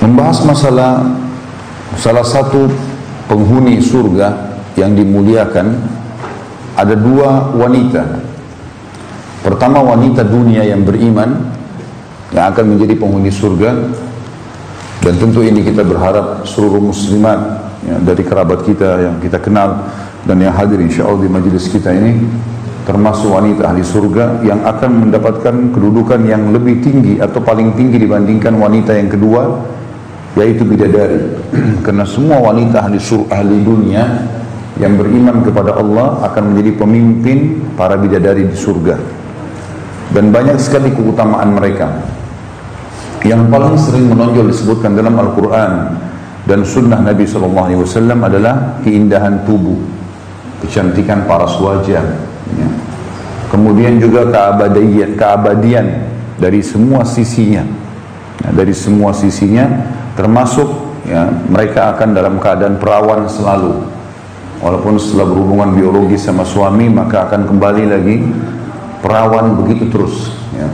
membahas masalah salah satu penghuni surga yang dimuliakan ada dua wanita. Pertama wanita dunia yang beriman yang akan menjadi penghuni surga dan tentu ini kita berharap seluruh muslimat ya, dari kerabat kita yang kita kenal dan yang hadir insya Allah di majelis kita ini termasuk wanita ahli surga yang akan mendapatkan kedudukan yang lebih tinggi atau paling tinggi dibandingkan wanita yang kedua yaitu bidadari. Karena semua wanita ahli surga ahli dunia yang beriman kepada Allah akan menjadi pemimpin para bidadari di surga. Dan banyak sekali keutamaan mereka. Yang paling sering menonjol disebutkan dalam Al-Quran dan sunnah Nabi SAW adalah keindahan tubuh, kecantikan paras wajah, ya. kemudian juga keabadian, keabadian dari semua sisinya, ya, dari semua sisinya, termasuk ya, mereka akan dalam keadaan perawan selalu, walaupun setelah berhubungan biologi sama suami maka akan kembali lagi perawan begitu terus. Ya.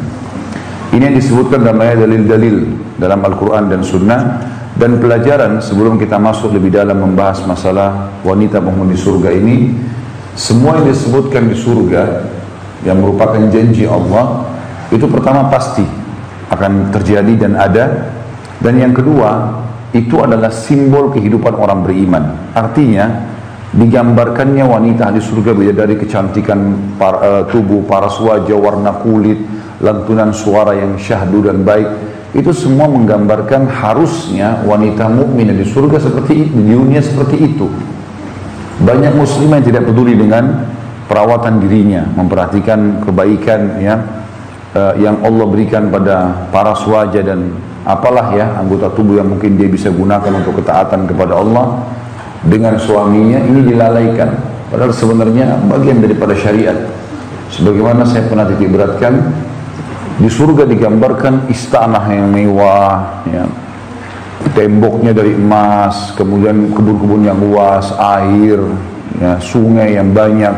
Ini yang disebutkan dalam ayat dalil-dalil dalam Al-Quran dan Sunnah dan pelajaran sebelum kita masuk lebih dalam membahas masalah wanita penghuni surga ini semua yang disebutkan di surga yang merupakan janji Allah itu pertama pasti akan terjadi dan ada dan yang kedua itu adalah simbol kehidupan orang beriman artinya digambarkannya wanita di surga beda dari kecantikan para, uh, tubuh, paras wajah, warna kulit, lantunan suara yang syahdu dan baik itu semua menggambarkan harusnya wanita mukmin di surga seperti itu, di dunia seperti itu. Banyak muslim yang tidak peduli dengan perawatan dirinya, memperhatikan kebaikan ya uh, yang Allah berikan pada para wajah dan apalah ya anggota tubuh yang mungkin dia bisa gunakan untuk ketaatan kepada Allah dengan suaminya ini dilalaikan padahal sebenarnya bagian daripada syariat sebagaimana saya pernah titik beratkan di surga digambarkan istana yang mewah, ya. temboknya dari emas, kemudian kebun-kebun yang luas, air, ya, sungai yang banyak,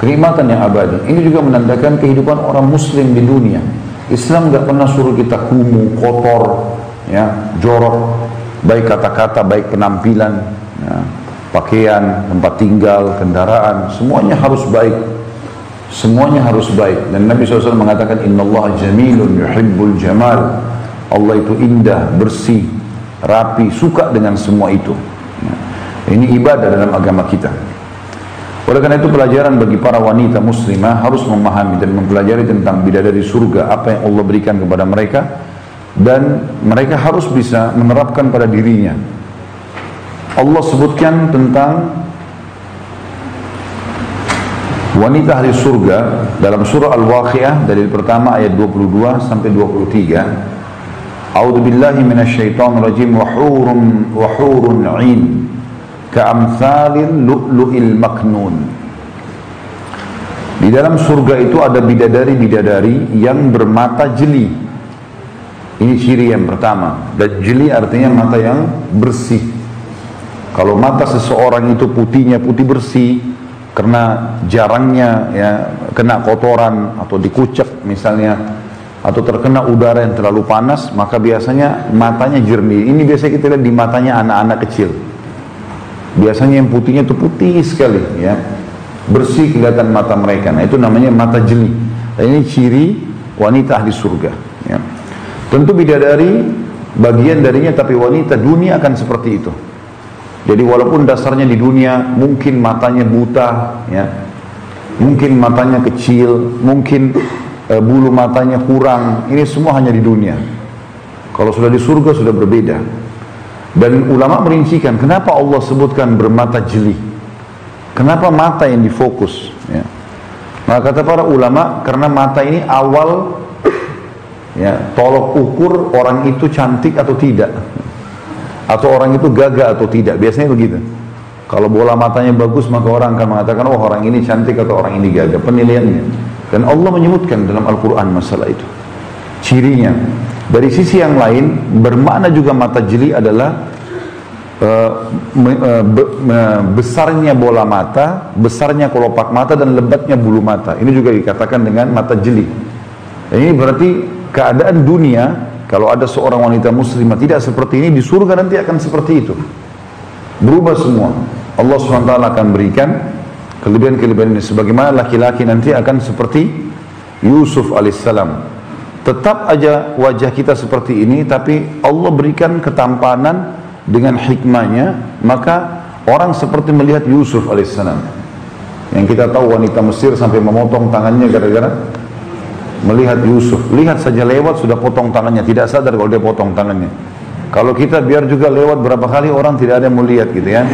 kenikmatan yang abadi. Ini juga menandakan kehidupan orang Muslim di dunia. Islam nggak pernah suruh kita kumuh, kotor, ya, jorok, baik kata-kata, baik penampilan, ya, pakaian, tempat tinggal, kendaraan, semuanya harus baik Semuanya harus baik. Dan Nabi SAW mengatakan, Inna Allah jamilun yuhibbul jamal. Allah itu indah, bersih, rapi, suka dengan semua itu. Ya. Ini ibadah dalam agama kita. Oleh karena itu pelajaran bagi para wanita muslimah harus memahami dan mempelajari tentang bidadari surga, apa yang Allah berikan kepada mereka dan mereka harus bisa menerapkan pada dirinya. Allah sebutkan tentang wanita ahli surga dalam surah Al-Waqiah dari pertama ayat 22 sampai 23 A'udzu billahi minasyaitonir rajim wa hurun wa hurun 'ain ka'amsalil lu'lu'il maknun Di dalam surga itu ada bidadari-bidadari yang bermata jeli. Ini ciri yang pertama. Dan jeli artinya mata yang bersih. Kalau mata seseorang itu putihnya putih bersih, karena jarangnya ya kena kotoran atau dikucek misalnya atau terkena udara yang terlalu panas maka biasanya matanya jernih ini biasa kita lihat di matanya anak-anak kecil biasanya yang putihnya itu putih sekali ya bersih kelihatan mata mereka nah itu namanya mata jeli dan ini ciri wanita ahli surga ya. Tentu bidadari bagian darinya tapi wanita dunia akan seperti itu jadi walaupun dasarnya di dunia mungkin matanya buta, ya, mungkin matanya kecil, mungkin e, bulu matanya kurang, ini semua hanya di dunia. Kalau sudah di surga sudah berbeda. Dan ulama merincikan kenapa Allah sebutkan bermata jeli. Kenapa mata yang difokus? Ya. Maka kata para ulama karena mata ini awal ya tolok ukur orang itu cantik atau tidak. Atau orang itu gagah atau tidak. Biasanya begitu. Kalau bola matanya bagus maka orang akan mengatakan oh orang ini cantik atau orang ini gagah. Penilaiannya. Dan Allah menyebutkan dalam Al-Quran masalah itu. Cirinya dari sisi yang lain bermakna juga mata jeli adalah uh, me, be, uh, besarnya bola mata besarnya kelopak mata dan lebatnya bulu mata. Ini juga dikatakan dengan mata jeli. Ini berarti keadaan dunia kalau ada seorang wanita muslimah tidak seperti ini di surga nanti akan seperti itu. Berubah semua. Allah SWT akan berikan kelebihan-kelebihan ini. Sebagaimana laki-laki nanti akan seperti Yusuf alaihissalam. Tetap aja wajah kita seperti ini, tapi Allah berikan ketampanan dengan hikmahnya, maka orang seperti melihat Yusuf alaihissalam. Yang kita tahu wanita Mesir sampai memotong tangannya gara-gara melihat Yusuf. Lihat saja lewat sudah potong tangannya, tidak sadar kalau dia potong tangannya. Kalau kita biar juga lewat berapa kali orang tidak ada yang melihat gitu ya.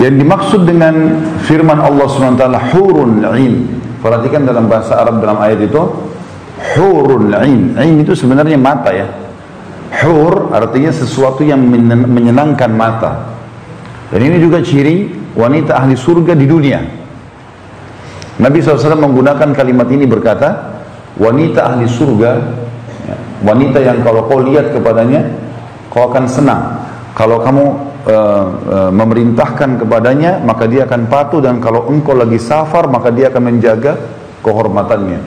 Yang dimaksud dengan firman Allah SWT hurun ain. Perhatikan dalam bahasa Arab dalam ayat itu hurun ain. Ain itu sebenarnya mata ya. Hur artinya sesuatu yang menyenangkan mata. Dan ini juga ciri wanita ahli surga di dunia. Nabi SAW menggunakan kalimat ini berkata, wanita ahli surga, ya, wanita yang kalau kau lihat kepadanya, kau akan senang. Kalau kamu uh, uh, memerintahkan kepadanya, maka dia akan patuh dan kalau engkau lagi safar, maka dia akan menjaga kehormatannya.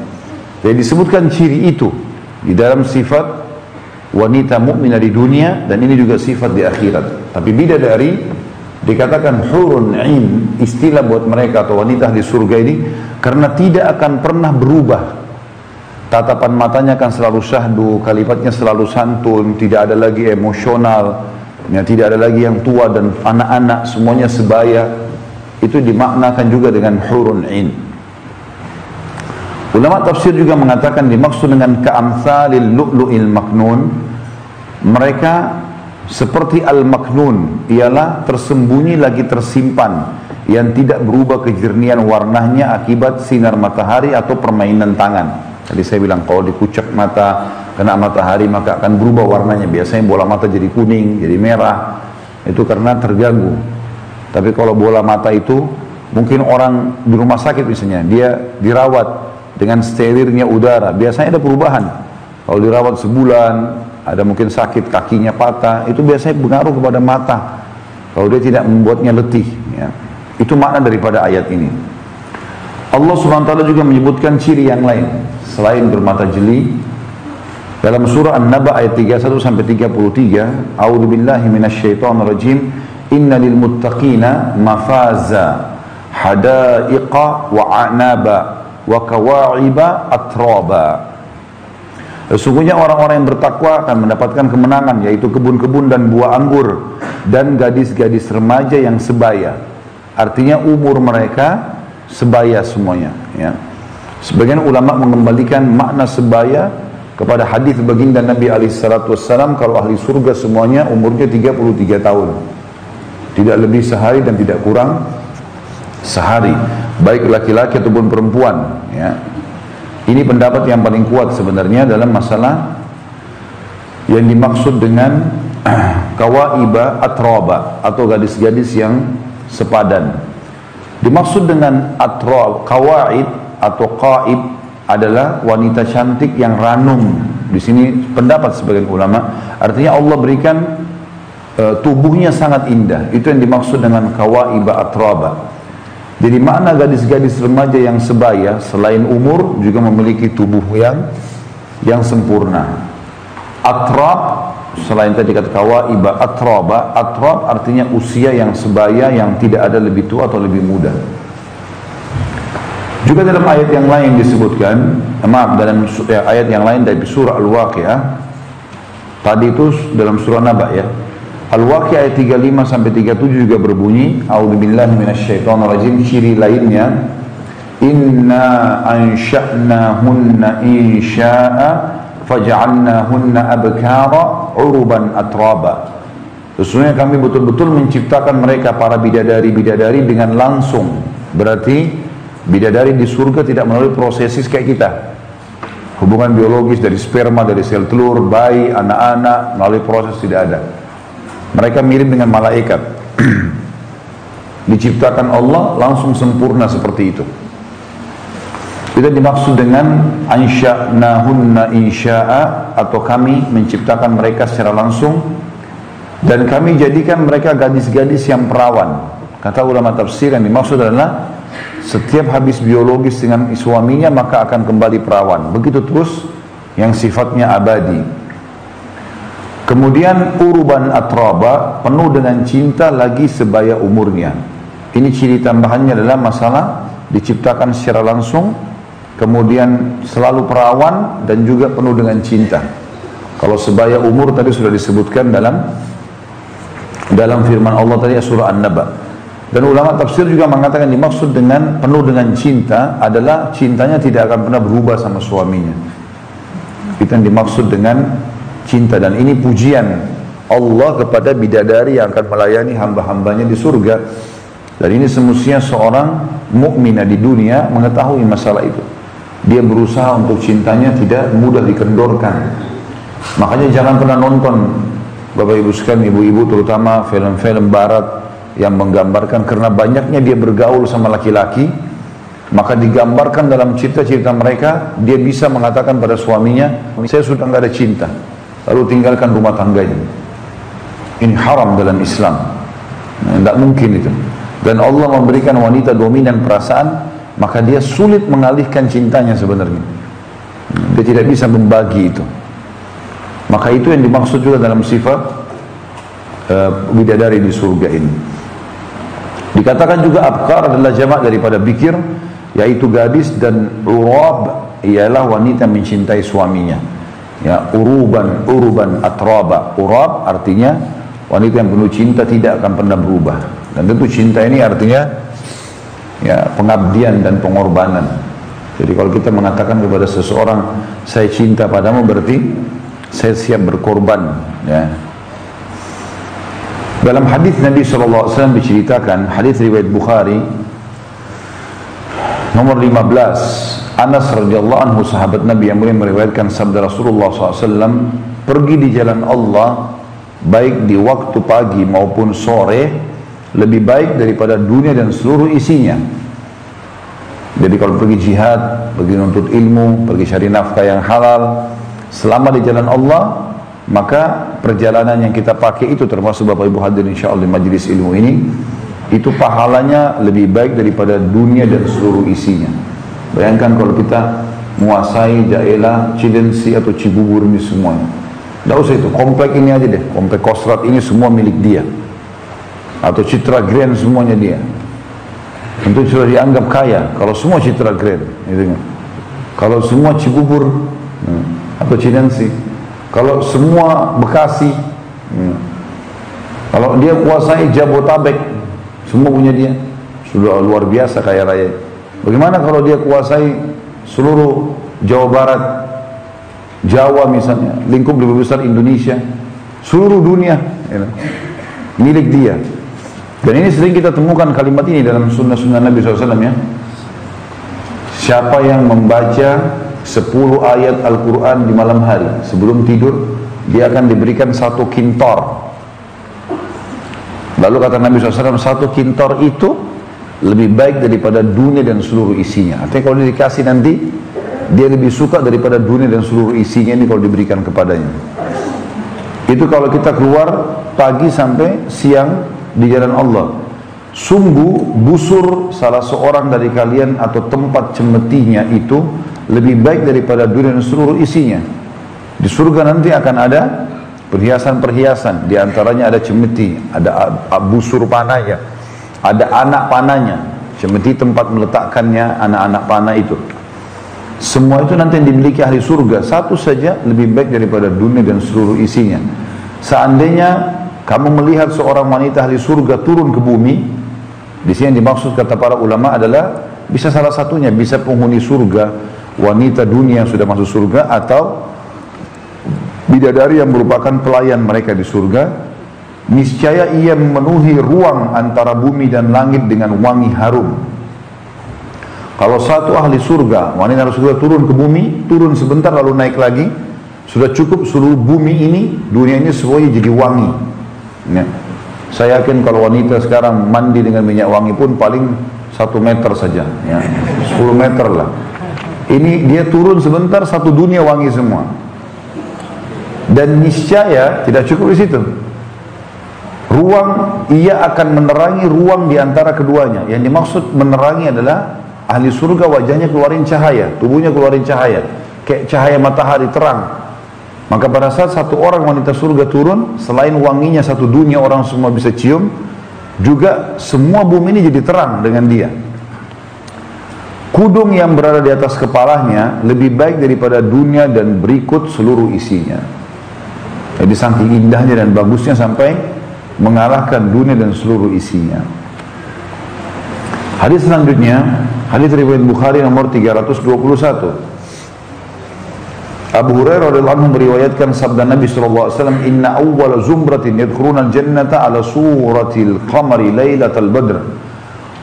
Jadi disebutkan ciri itu di dalam sifat wanita mukminah di dunia dan ini juga sifat di akhirat. Tapi bidadari dikatakan hurun istilah buat mereka atau wanita di surga ini karena tidak akan pernah berubah. Tatapan matanya akan selalu syahdu kalimatnya selalu santun tidak ada lagi emosional ya, tidak ada lagi yang tua dan anak-anak semuanya sebaya. Itu dimaknakan juga dengan hurun ain. Ulama tafsir juga mengatakan dimaksud dengan ka'amsalil lu'lu'il maknun. Mereka seperti al-maknun ialah tersembunyi lagi tersimpan yang tidak berubah kejernihan warnanya akibat sinar matahari atau permainan tangan. Tadi saya bilang kalau dikucek mata kena matahari maka akan berubah warnanya. Biasanya bola mata jadi kuning, jadi merah. Itu karena terganggu. Tapi kalau bola mata itu mungkin orang di rumah sakit misalnya dia dirawat dengan sterilnya udara. Biasanya ada perubahan. Kalau dirawat sebulan, ada mungkin sakit kakinya patah, itu biasanya pengaruh kepada mata. Kalau dia tidak membuatnya letih, ya. Itu makna daripada ayat ini. Allah SWT juga menyebutkan ciri yang lain selain bermata jeli dalam surah An-Naba ayat 31 sampai 33, A'udzu billahi minasyaitonir rajim. Innal muttaqina mafaza hadaiqa wa anaba wa kawa'iba atraba. Sesungguhnya orang-orang yang bertakwa akan mendapatkan kemenangan yaitu kebun-kebun dan buah anggur dan gadis-gadis remaja yang sebaya. Artinya umur mereka sebaya semuanya. Ya. Sebagian ulama mengembalikan makna sebaya kepada hadis baginda Nabi Alaihissalam kalau ahli surga semuanya umurnya 33 tahun. Tidak lebih sehari dan tidak kurang sehari. Baik laki-laki ataupun perempuan. Ya. Ini pendapat yang paling kuat sebenarnya dalam masalah yang dimaksud dengan kawaiba atroba atau gadis-gadis yang sepadan. Dimaksud dengan atrob, kawaid atau qaib adalah wanita cantik yang ranum. Di sini pendapat sebagian ulama, artinya Allah berikan uh, tubuhnya sangat indah. Itu yang dimaksud dengan kawaiba atroba. Jadi makna gadis-gadis remaja yang sebaya selain umur juga memiliki tubuh yang yang sempurna. Atrab selain tadi kata kawaiba atraba, atrab artinya usia yang sebaya yang tidak ada lebih tua atau lebih muda. Juga dalam ayat yang lain disebutkan, maaf dalam ya, ayat yang lain dari surah Al-Waqiah. Tadi itu dalam surah Naba ya. Al-Waqi'ah ayat 35 sampai 37 juga berbunyi, A'udzubillahi minasyaitonirrajim. Ciri lainnya, Inna ansha'nahunna insya'a faj'alnahunna abkara uruban atraba. Sesungguhnya kami betul-betul menciptakan mereka para bidadari-bidadari dengan langsung. Berarti bidadari di surga tidak melalui prosesis kayak kita. Hubungan biologis dari sperma, dari sel telur, bayi, anak-anak, melalui proses tidak ada. Mereka mirip dengan malaikat. Diciptakan Allah langsung sempurna seperti itu. Itu dimaksud dengan ansha'nahunna insya'a atau kami menciptakan mereka secara langsung dan kami jadikan mereka gadis-gadis yang perawan. Kata ulama tafsir yang dimaksud adalah setiap habis biologis dengan suaminya maka akan kembali perawan. Begitu terus yang sifatnya abadi. Kemudian uruban atraba penuh dengan cinta lagi sebaya umurnya. Ini ciri tambahannya adalah masalah diciptakan secara langsung, kemudian selalu perawan dan juga penuh dengan cinta. Kalau sebaya umur tadi sudah disebutkan dalam dalam firman Allah tadi surah An-Naba. Dan ulama tafsir juga mengatakan dimaksud dengan penuh dengan cinta adalah cintanya tidak akan pernah berubah sama suaminya. Itu yang dimaksud dengan cinta dan ini pujian Allah kepada bidadari yang akan melayani hamba-hambanya di surga. Dan ini semestinya seorang mukminah di dunia mengetahui masalah itu. Dia berusaha untuk cintanya tidak mudah dikendorkan. Makanya jangan pernah nonton Bapak Ibu sekalian, ibu-ibu terutama film-film barat yang menggambarkan karena banyaknya dia bergaul sama laki-laki maka digambarkan dalam cerita-cerita mereka dia bisa mengatakan pada suaminya saya sudah nggak ada cinta lalu tinggalkan rumah tangganya. Ini haram dalam Islam. Tidak mungkin itu. Dan Allah memberikan wanita dominan perasaan maka dia sulit mengalihkan cintanya sebenarnya. Dia tidak bisa membagi itu. Maka itu yang dimaksud juga dalam sifat uh, bidadari di surga ini. Dikatakan juga abkar adalah jamak daripada bikir yaitu gadis dan urab ialah wanita mencintai suaminya. Ya, uruban, uruban atraba. Urab artinya wanita yang penuh cinta tidak akan pernah berubah. Dan tentu cinta ini artinya ya pengabdian dan pengorbanan. Jadi kalau kita mengatakan kepada seseorang saya cinta padamu berarti saya siap berkorban ya dalam hadis Nabi SAW diceritakan, hadis riwayat Bukhari nomor 15 Anas radhiyallahu anhu sahabat Nabi yang boleh meriwayatkan sabda Rasulullah SAW pergi di jalan Allah baik di waktu pagi maupun sore lebih baik daripada dunia dan seluruh isinya. Jadi kalau pergi jihad pergi untuk ilmu pergi cari nafkah yang halal selama di jalan Allah maka perjalanan yang kita pakai itu termasuk Bapak Ibu hadir insyaAllah di majlis ilmu ini itu pahalanya lebih baik daripada dunia dan seluruh isinya bayangkan kalau kita menguasai Jaela, Cidensi atau Cibubur ini semuanya tidak usah itu, komplek ini aja deh. Komplek Kostrat ini semua milik dia. Atau Citra Grand semuanya dia. Tentu sudah dianggap kaya. Kalau semua Citra Grand gitu kan. kalau semua Cibubur hmm, atau Cidensi kalau semua Bekasi, hmm. kalau dia kuasai Jabotabek, semua punya dia, sudah luar biasa kaya raya. Bagaimana kalau dia kuasai seluruh Jawa Barat, Jawa misalnya, lingkup lebih besar Indonesia, seluruh dunia, ya, milik dia. Dan ini sering kita temukan kalimat ini dalam sunnah-sunnah Nabi SAW ya. Siapa yang membaca 10 ayat Al-Quran di malam hari sebelum tidur dia akan diberikan satu kintor lalu kata Nabi SAW satu kintor itu lebih baik daripada dunia dan seluruh isinya. Artinya kalau dikasih nanti dia lebih suka daripada dunia dan seluruh isinya ini kalau diberikan kepadanya. Itu kalau kita keluar pagi sampai siang di jalan Allah. Sungguh busur salah seorang dari kalian atau tempat cemetinya itu lebih baik daripada dunia dan seluruh isinya. Di surga nanti akan ada perhiasan-perhiasan, di antaranya ada cemeti, ada busur panahnya, ada anak panahnya. Cemeti tempat meletakkannya anak-anak panah itu. Semua itu nanti dimiliki ahli surga, satu saja lebih baik daripada dunia dan seluruh isinya. Seandainya kamu melihat seorang wanita ahli surga turun ke bumi, di sini yang dimaksud kata para ulama adalah bisa salah satunya, bisa penghuni surga, wanita dunia yang sudah masuk surga atau bidadari yang merupakan pelayan mereka di surga niscaya ia memenuhi ruang antara bumi dan langit dengan wangi harum kalau satu ahli surga wanita surga turun ke bumi turun sebentar lalu naik lagi sudah cukup seluruh bumi ini dunia ini semuanya jadi wangi ya. saya yakin kalau wanita sekarang mandi dengan minyak wangi pun paling satu meter saja ya. 10 meter lah ini dia turun sebentar satu dunia wangi semua. Dan niscaya tidak cukup di situ. Ruang ia akan menerangi ruang di antara keduanya. Yang dimaksud menerangi adalah ahli surga wajahnya keluarin cahaya, tubuhnya keluarin cahaya, kayak cahaya matahari terang. Maka pada saat satu orang wanita surga turun, selain wanginya satu dunia orang semua bisa cium, juga semua bumi ini jadi terang dengan dia. Kudung yang berada di atas kepalanya lebih baik daripada dunia dan berikut seluruh isinya. Jadi saking indahnya dan bagusnya sampai mengalahkan dunia dan seluruh isinya. Hadis selanjutnya, hadis riwayat Bukhari nomor 321. Abu Hurairah radhiyallahu anhu meriwayatkan sabda Nabi sallallahu alaihi wasallam, "Inna awwala zumratin yadkhuluna al-jannata ala suratil qamari lailatal badr,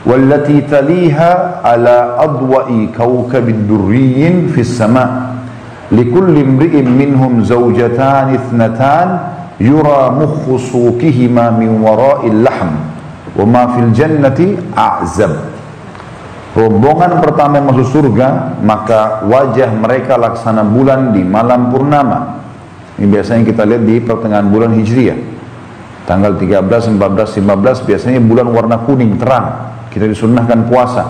wallati taliha ala adwa'i kawkabid durriyyin fis sama' likulli imri'in minhum zawjatan ithnatan" yura min wara'il lahm wa ma fil jannati a'zab rombongan pertama yang masuk surga maka wajah mereka laksana bulan di malam purnama. Ini biasanya kita lihat di pertengahan bulan hijriah. Tanggal 13, 14, 15 biasanya bulan warna kuning terang. Kita disunnahkan puasa.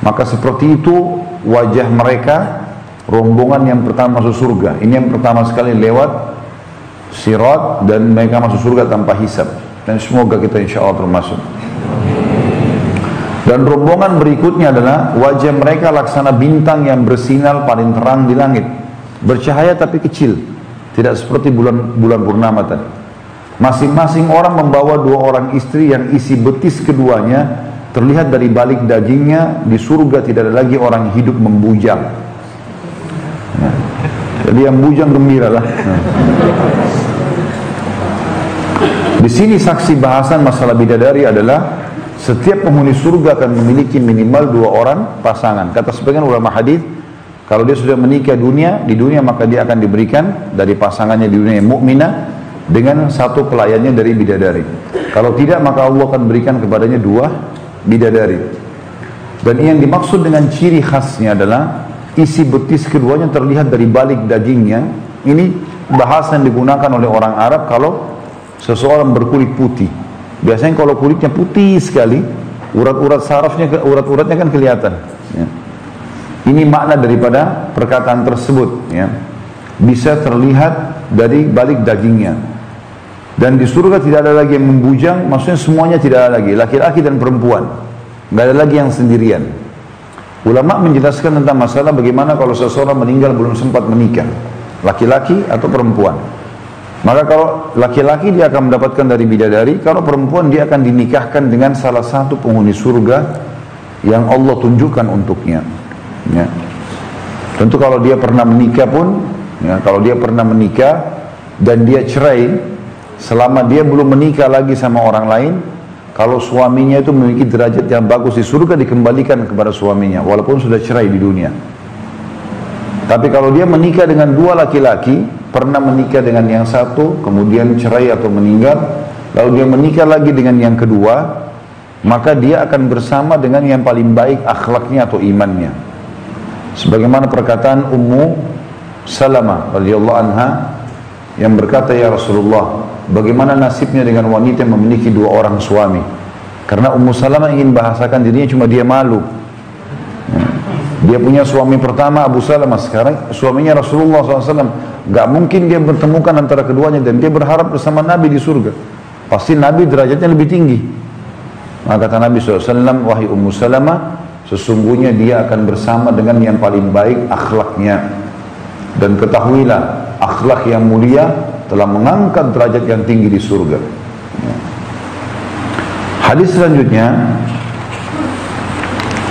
Maka seperti itu wajah mereka rombongan yang pertama masuk surga. Ini yang pertama sekali lewat sirat dan mereka masuk surga tanpa hisab. Dan semoga kita insya Allah termasuk. Dan rombongan berikutnya adalah wajah mereka laksana bintang yang bersinar paling terang di langit. Bercahaya tapi kecil. Tidak seperti bulan bulan purnama tadi. Masing-masing orang membawa dua orang istri yang isi betis keduanya terlihat dari balik dagingnya di surga tidak ada lagi orang hidup membujang. Nah, jadi yang bujang gembira lah. Nah. Di sini saksi bahasan masalah bidadari adalah setiap penghuni surga akan memiliki minimal dua orang pasangan. Kata sebagian ulama hadis, kalau dia sudah menikah dunia, di dunia maka dia akan diberikan dari pasangannya di dunia mukminah dengan satu pelayannya dari bidadari. Kalau tidak maka Allah akan berikan kepadanya dua bidadari. Dan yang dimaksud dengan ciri khasnya adalah isi betis keduanya terlihat dari balik dagingnya. Ini bahasa yang digunakan oleh orang Arab kalau seseorang berkulit putih. Biasanya kalau kulitnya putih sekali, urat-urat sarafnya, urat-uratnya kan kelihatan. Ya. Ini makna daripada perkataan tersebut. Ya. Bisa terlihat dari balik dagingnya. Dan di surga tidak ada lagi yang membujang, maksudnya semuanya tidak ada lagi, laki-laki dan perempuan. Tidak ada lagi yang sendirian. Ulama menjelaskan tentang masalah bagaimana kalau seseorang meninggal belum sempat menikah, laki-laki atau perempuan. Maka kalau laki-laki dia akan mendapatkan dari bidadari, kalau perempuan dia akan dinikahkan dengan salah satu penghuni surga yang Allah tunjukkan untuknya. Ya. Tentu kalau dia pernah menikah pun, ya, kalau dia pernah menikah dan dia cerai, selama dia belum menikah lagi sama orang lain, kalau suaminya itu memiliki derajat yang bagus di surga dikembalikan kepada suaminya, walaupun sudah cerai di dunia. Tapi kalau dia menikah dengan dua laki-laki, pernah menikah dengan yang satu, kemudian cerai atau meninggal, lalu dia menikah lagi dengan yang kedua, maka dia akan bersama dengan yang paling baik akhlaknya atau imannya. Sebagaimana perkataan Ummu Salamah radhiyallahu anha yang berkata ya Rasulullah, bagaimana nasibnya dengan wanita yang memiliki dua orang suami? Karena Ummu Salamah ingin bahasakan dirinya cuma dia malu. Dia punya suami pertama Abu Salamah sekarang suaminya Rasulullah SAW Gak mungkin dia bertemukan antara keduanya dan dia berharap bersama Nabi di surga. Pasti Nabi derajatnya lebih tinggi. Maka kata Nabi SAW, wahai Ummu Salamah, sesungguhnya dia akan bersama dengan yang paling baik akhlaknya. Dan ketahuilah, akhlak yang mulia telah mengangkat derajat yang tinggi di surga. Hadis selanjutnya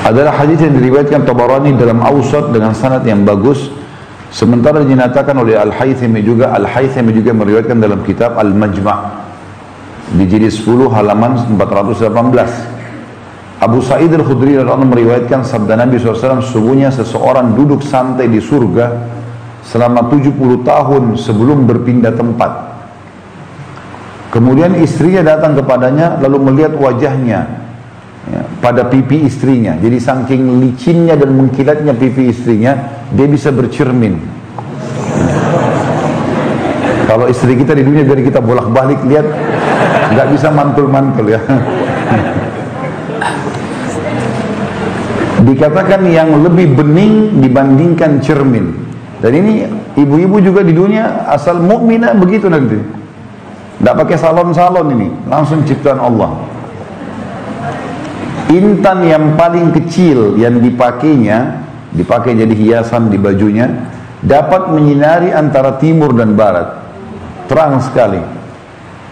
adalah hadis yang diriwayatkan Tabarani dalam Ausat dengan sanad yang bagus Sementara dinyatakan oleh Al-Haythami juga, Al-Haythami juga meriwayatkan dalam kitab Al-Majma' di jilid 10 halaman 418. Abu Sa'id Al-Khudri radhiyallahu meriwayatkan sabda Nabi SAW sesungguhnya seseorang duduk santai di surga selama 70 tahun sebelum berpindah tempat. Kemudian istrinya datang kepadanya lalu melihat wajahnya ya, pada pipi istrinya. Jadi saking licinnya dan mengkilatnya pipi istrinya, dia bisa bercermin. Kalau istri kita di dunia biar kita bolak-balik lihat nggak bisa mantul-mantul ya. Dikatakan yang lebih bening dibandingkan cermin. Dan ini ibu-ibu juga di dunia asal mukminah begitu nanti. Tidak pakai salon-salon ini, langsung ciptaan Allah. Intan yang paling kecil yang dipakainya, dipakai jadi hiasan di bajunya, dapat menyinari antara timur dan barat. Terang sekali.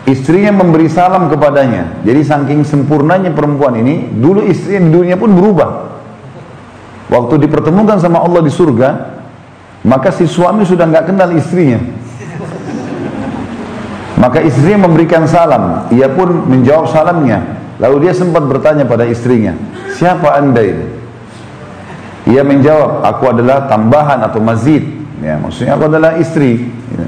Istrinya memberi salam kepadanya. Jadi saking sempurnanya perempuan ini, dulu istrinya di dunia pun berubah. Waktu dipertemukan sama Allah di surga, maka si suami sudah nggak kenal istrinya. Maka istrinya memberikan salam, ia pun menjawab salamnya. Lalu dia sempat bertanya pada istrinya, siapa anda ini? Ia menjawab, aku adalah tambahan atau mazid. Ya, maksudnya aku adalah istri. Ya.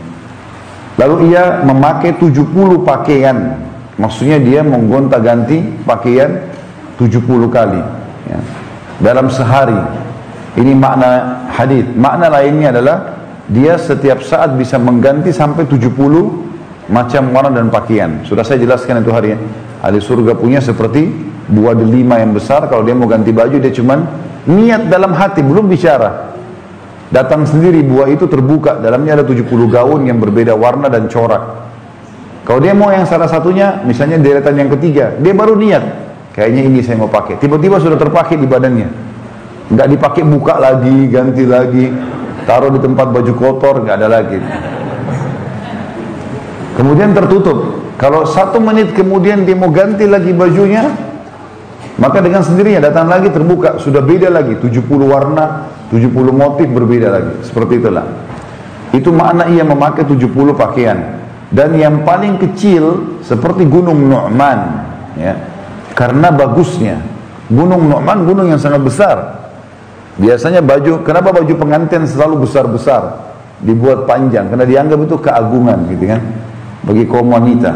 Lalu ia memakai 70 pakaian. Maksudnya dia menggonta ganti pakaian 70 kali. Ya. Dalam sehari. Ini makna hadis. Makna lainnya adalah dia setiap saat bisa mengganti sampai 70 macam warna dan pakaian. Sudah saya jelaskan itu hari. Ahli surga punya seperti buah delima yang besar. Kalau dia mau ganti baju, dia cuman niat dalam hati, belum bicara. Datang sendiri buah itu terbuka. Dalamnya ada 70 gaun yang berbeda warna dan corak. Kalau dia mau yang salah satunya, misalnya deretan yang ketiga, dia baru niat. Kayaknya ini saya mau pakai. Tiba-tiba sudah terpakai di badannya. Nggak dipakai buka lagi, ganti lagi. Taruh di tempat baju kotor, nggak ada lagi. Kemudian tertutup. Kalau satu menit kemudian dia mau ganti lagi bajunya, maka dengan sendirinya datang lagi terbuka, sudah beda lagi, 70 warna, 70 motif berbeda lagi. Seperti itulah. Itu makna ia memakai 70 pakaian. Dan yang paling kecil seperti Gunung Nu'man. Ya, karena bagusnya. Gunung Nu'man gunung yang sangat besar. Biasanya baju, kenapa baju pengantin selalu besar-besar? Dibuat panjang, karena dianggap itu keagungan gitu kan bagi kaum wanita.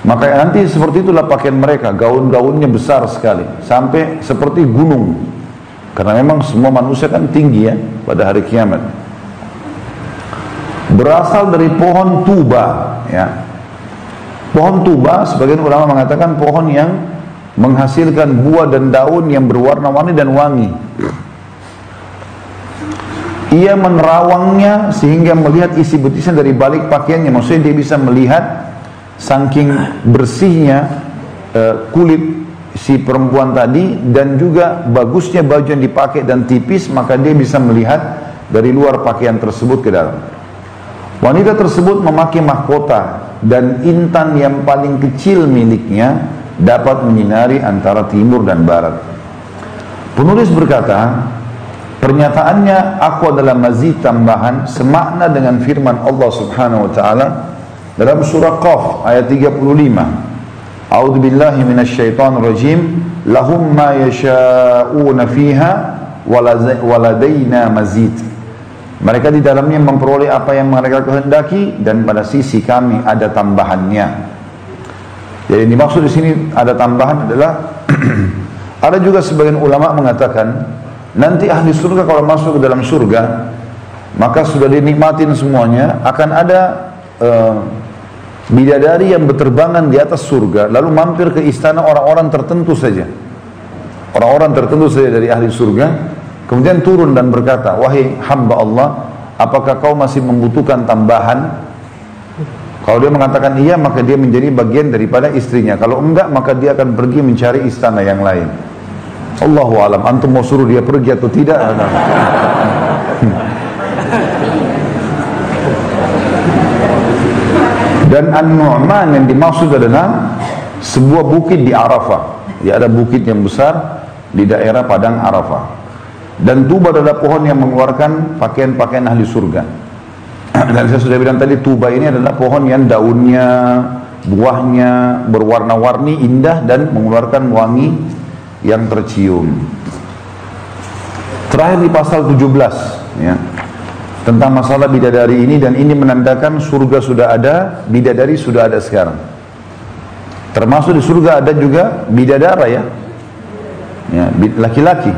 Maka nanti seperti itulah pakaian mereka, gaun-gaunnya besar sekali, sampai seperti gunung. Karena memang semua manusia kan tinggi ya pada hari kiamat. Berasal dari pohon tuba, ya. Pohon tuba, sebagian ulama mengatakan pohon yang menghasilkan buah dan daun yang berwarna-warni dan wangi ia menerawangnya sehingga melihat isi betisnya dari balik pakaiannya. Maksudnya dia bisa melihat saking bersihnya uh, kulit si perempuan tadi dan juga bagusnya baju yang dipakai dan tipis maka dia bisa melihat dari luar pakaian tersebut ke dalam. Wanita tersebut memakai mahkota dan intan yang paling kecil miliknya dapat menyinari antara timur dan barat. Penulis berkata Pernyataannya aku adalah mazid tambahan semakna dengan firman Allah Subhanahu wa taala dalam surah Qaf ayat 35. A'udzu billahi minasyaitonir rajim. Lahum ma yasha'una fiha waladaina mazid. Mereka di dalamnya memperoleh apa yang mereka kehendaki dan pada sisi kami ada tambahannya. Jadi dimaksud di sini ada tambahan adalah ada juga sebagian ulama mengatakan Nanti ahli surga kalau masuk ke dalam surga, maka sudah dinikmatin semuanya, akan ada uh, bidadari yang berterbangan di atas surga, lalu mampir ke istana orang-orang tertentu saja. Orang-orang tertentu saja dari ahli surga, kemudian turun dan berkata, wahai hamba Allah, apakah kau masih membutuhkan tambahan? Kalau dia mengatakan iya, maka dia menjadi bagian daripada istrinya. Kalau enggak, maka dia akan pergi mencari istana yang lain. Allahu alam, antum mau suruh dia pergi atau tidak? Dan An-Nu'man yang dimaksud adalah sebuah bukit di Arafah. Ya ada bukit yang besar di daerah Padang Arafah. Dan tuba adalah pohon yang mengeluarkan pakaian-pakaian ahli surga. Dan saya sudah bilang tadi tuba ini adalah pohon yang daunnya, buahnya berwarna-warni indah dan mengeluarkan wangi yang tercium. Terakhir di pasal 17 ya. Tentang masalah bidadari ini dan ini menandakan surga sudah ada, bidadari sudah ada sekarang. Termasuk di surga ada juga bidadara ya. Ya, laki-laki.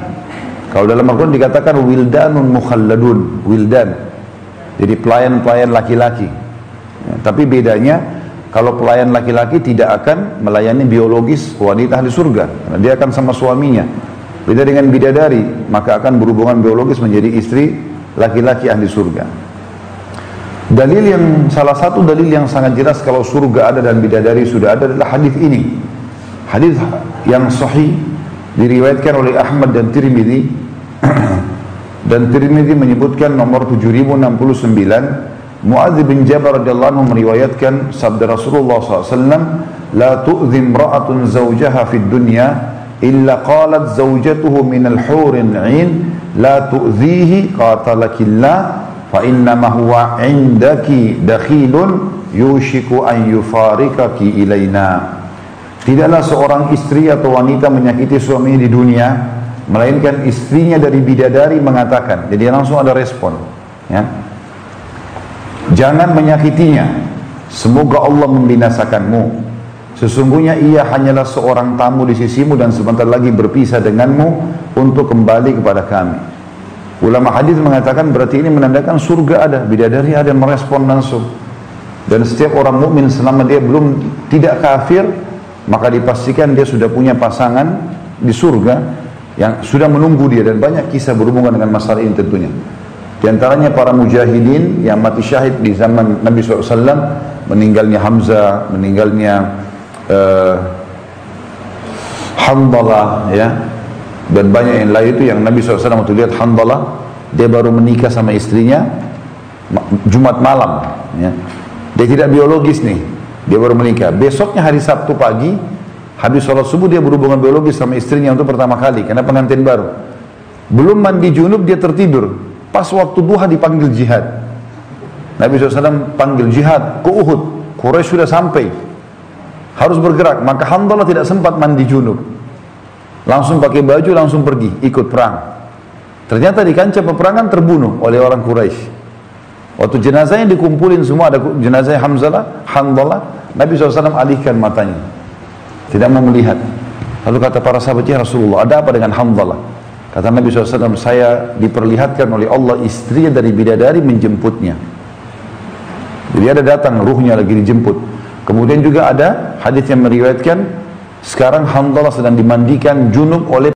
Kalau dalam Al-Quran dikatakan wildanun mukhalladun, wildan. Jadi pelayan-pelayan laki-laki. Ya, tapi bedanya kalau pelayan laki-laki tidak akan melayani biologis wanita ahli surga. Karena dia akan sama suaminya. Beda dengan bidadari, maka akan berhubungan biologis menjadi istri laki-laki ahli surga. Dalil yang salah satu dalil yang sangat jelas kalau surga ada dan bidadari sudah ada adalah hadis ini. Hadis yang sahih diriwayatkan oleh Ahmad dan Tirmidzi dan Tirmidzi menyebutkan nomor 7069 Muadz bin Jabal radhiyallahu anhu meriwayatkan sabda Rasulullah SAW la tu'dhi imra'atun zawjaha fid dunya illa qalat zawjatuhu min al-hurin 'ain. La tu'dhihi qatalakillah fa innama huwa 'indaki dakhilun yushiku an yufarikaki ilaina Tidaklah seorang istri atau wanita menyakiti suaminya di dunia melainkan istrinya dari bidadari mengatakan. Jadi langsung ada respon ya jangan menyakitinya. Semoga Allah membinasakanmu. Sesungguhnya ia hanyalah seorang tamu di sisimu dan sebentar lagi berpisah denganmu untuk kembali kepada kami. Ulama hadis mengatakan berarti ini menandakan surga ada bidadari ada merespon langsung. Dan setiap orang mukmin selama dia belum tidak kafir maka dipastikan dia sudah punya pasangan di surga yang sudah menunggu dia dan banyak kisah berhubungan dengan masalah ini tentunya. Di antaranya para mujahidin yang mati syahid di zaman Nabi SAW, meninggalnya Hamzah, meninggalnya uh, Hamdalah, ya, dan banyak yang lain itu yang Nabi SAW waktu lihat Hamdalah, dia baru menikah sama istrinya Jumat malam, ya. Dia tidak biologis nih, dia baru menikah. Besoknya hari Sabtu pagi, Habis sholat subuh dia berhubungan biologis sama istrinya untuk pertama kali karena pengantin baru. Belum mandi junub dia tertidur. Pas waktu duha dipanggil jihad. Nabi SAW panggil jihad ke Uhud. Quraisy sudah sampai. Harus bergerak. Maka Hamdallah tidak sempat mandi junub. Langsung pakai baju langsung pergi ikut perang. Ternyata di kancah peperangan terbunuh oleh orang Quraisy. Waktu jenazahnya dikumpulin semua ada jenazah Hamzalah, Hamdallah, Nabi SAW alihkan matanya tidak mau melihat. Lalu kata para sahabat, ya Rasulullah, ada apa dengan Hamdalah? Kata Nabi SAW, saya diperlihatkan oleh Allah istrinya dari bidadari menjemputnya. Jadi ada datang, ruhnya lagi dijemput. Kemudian juga ada hadis yang meriwayatkan, sekarang Hamdalah sedang dimandikan junub oleh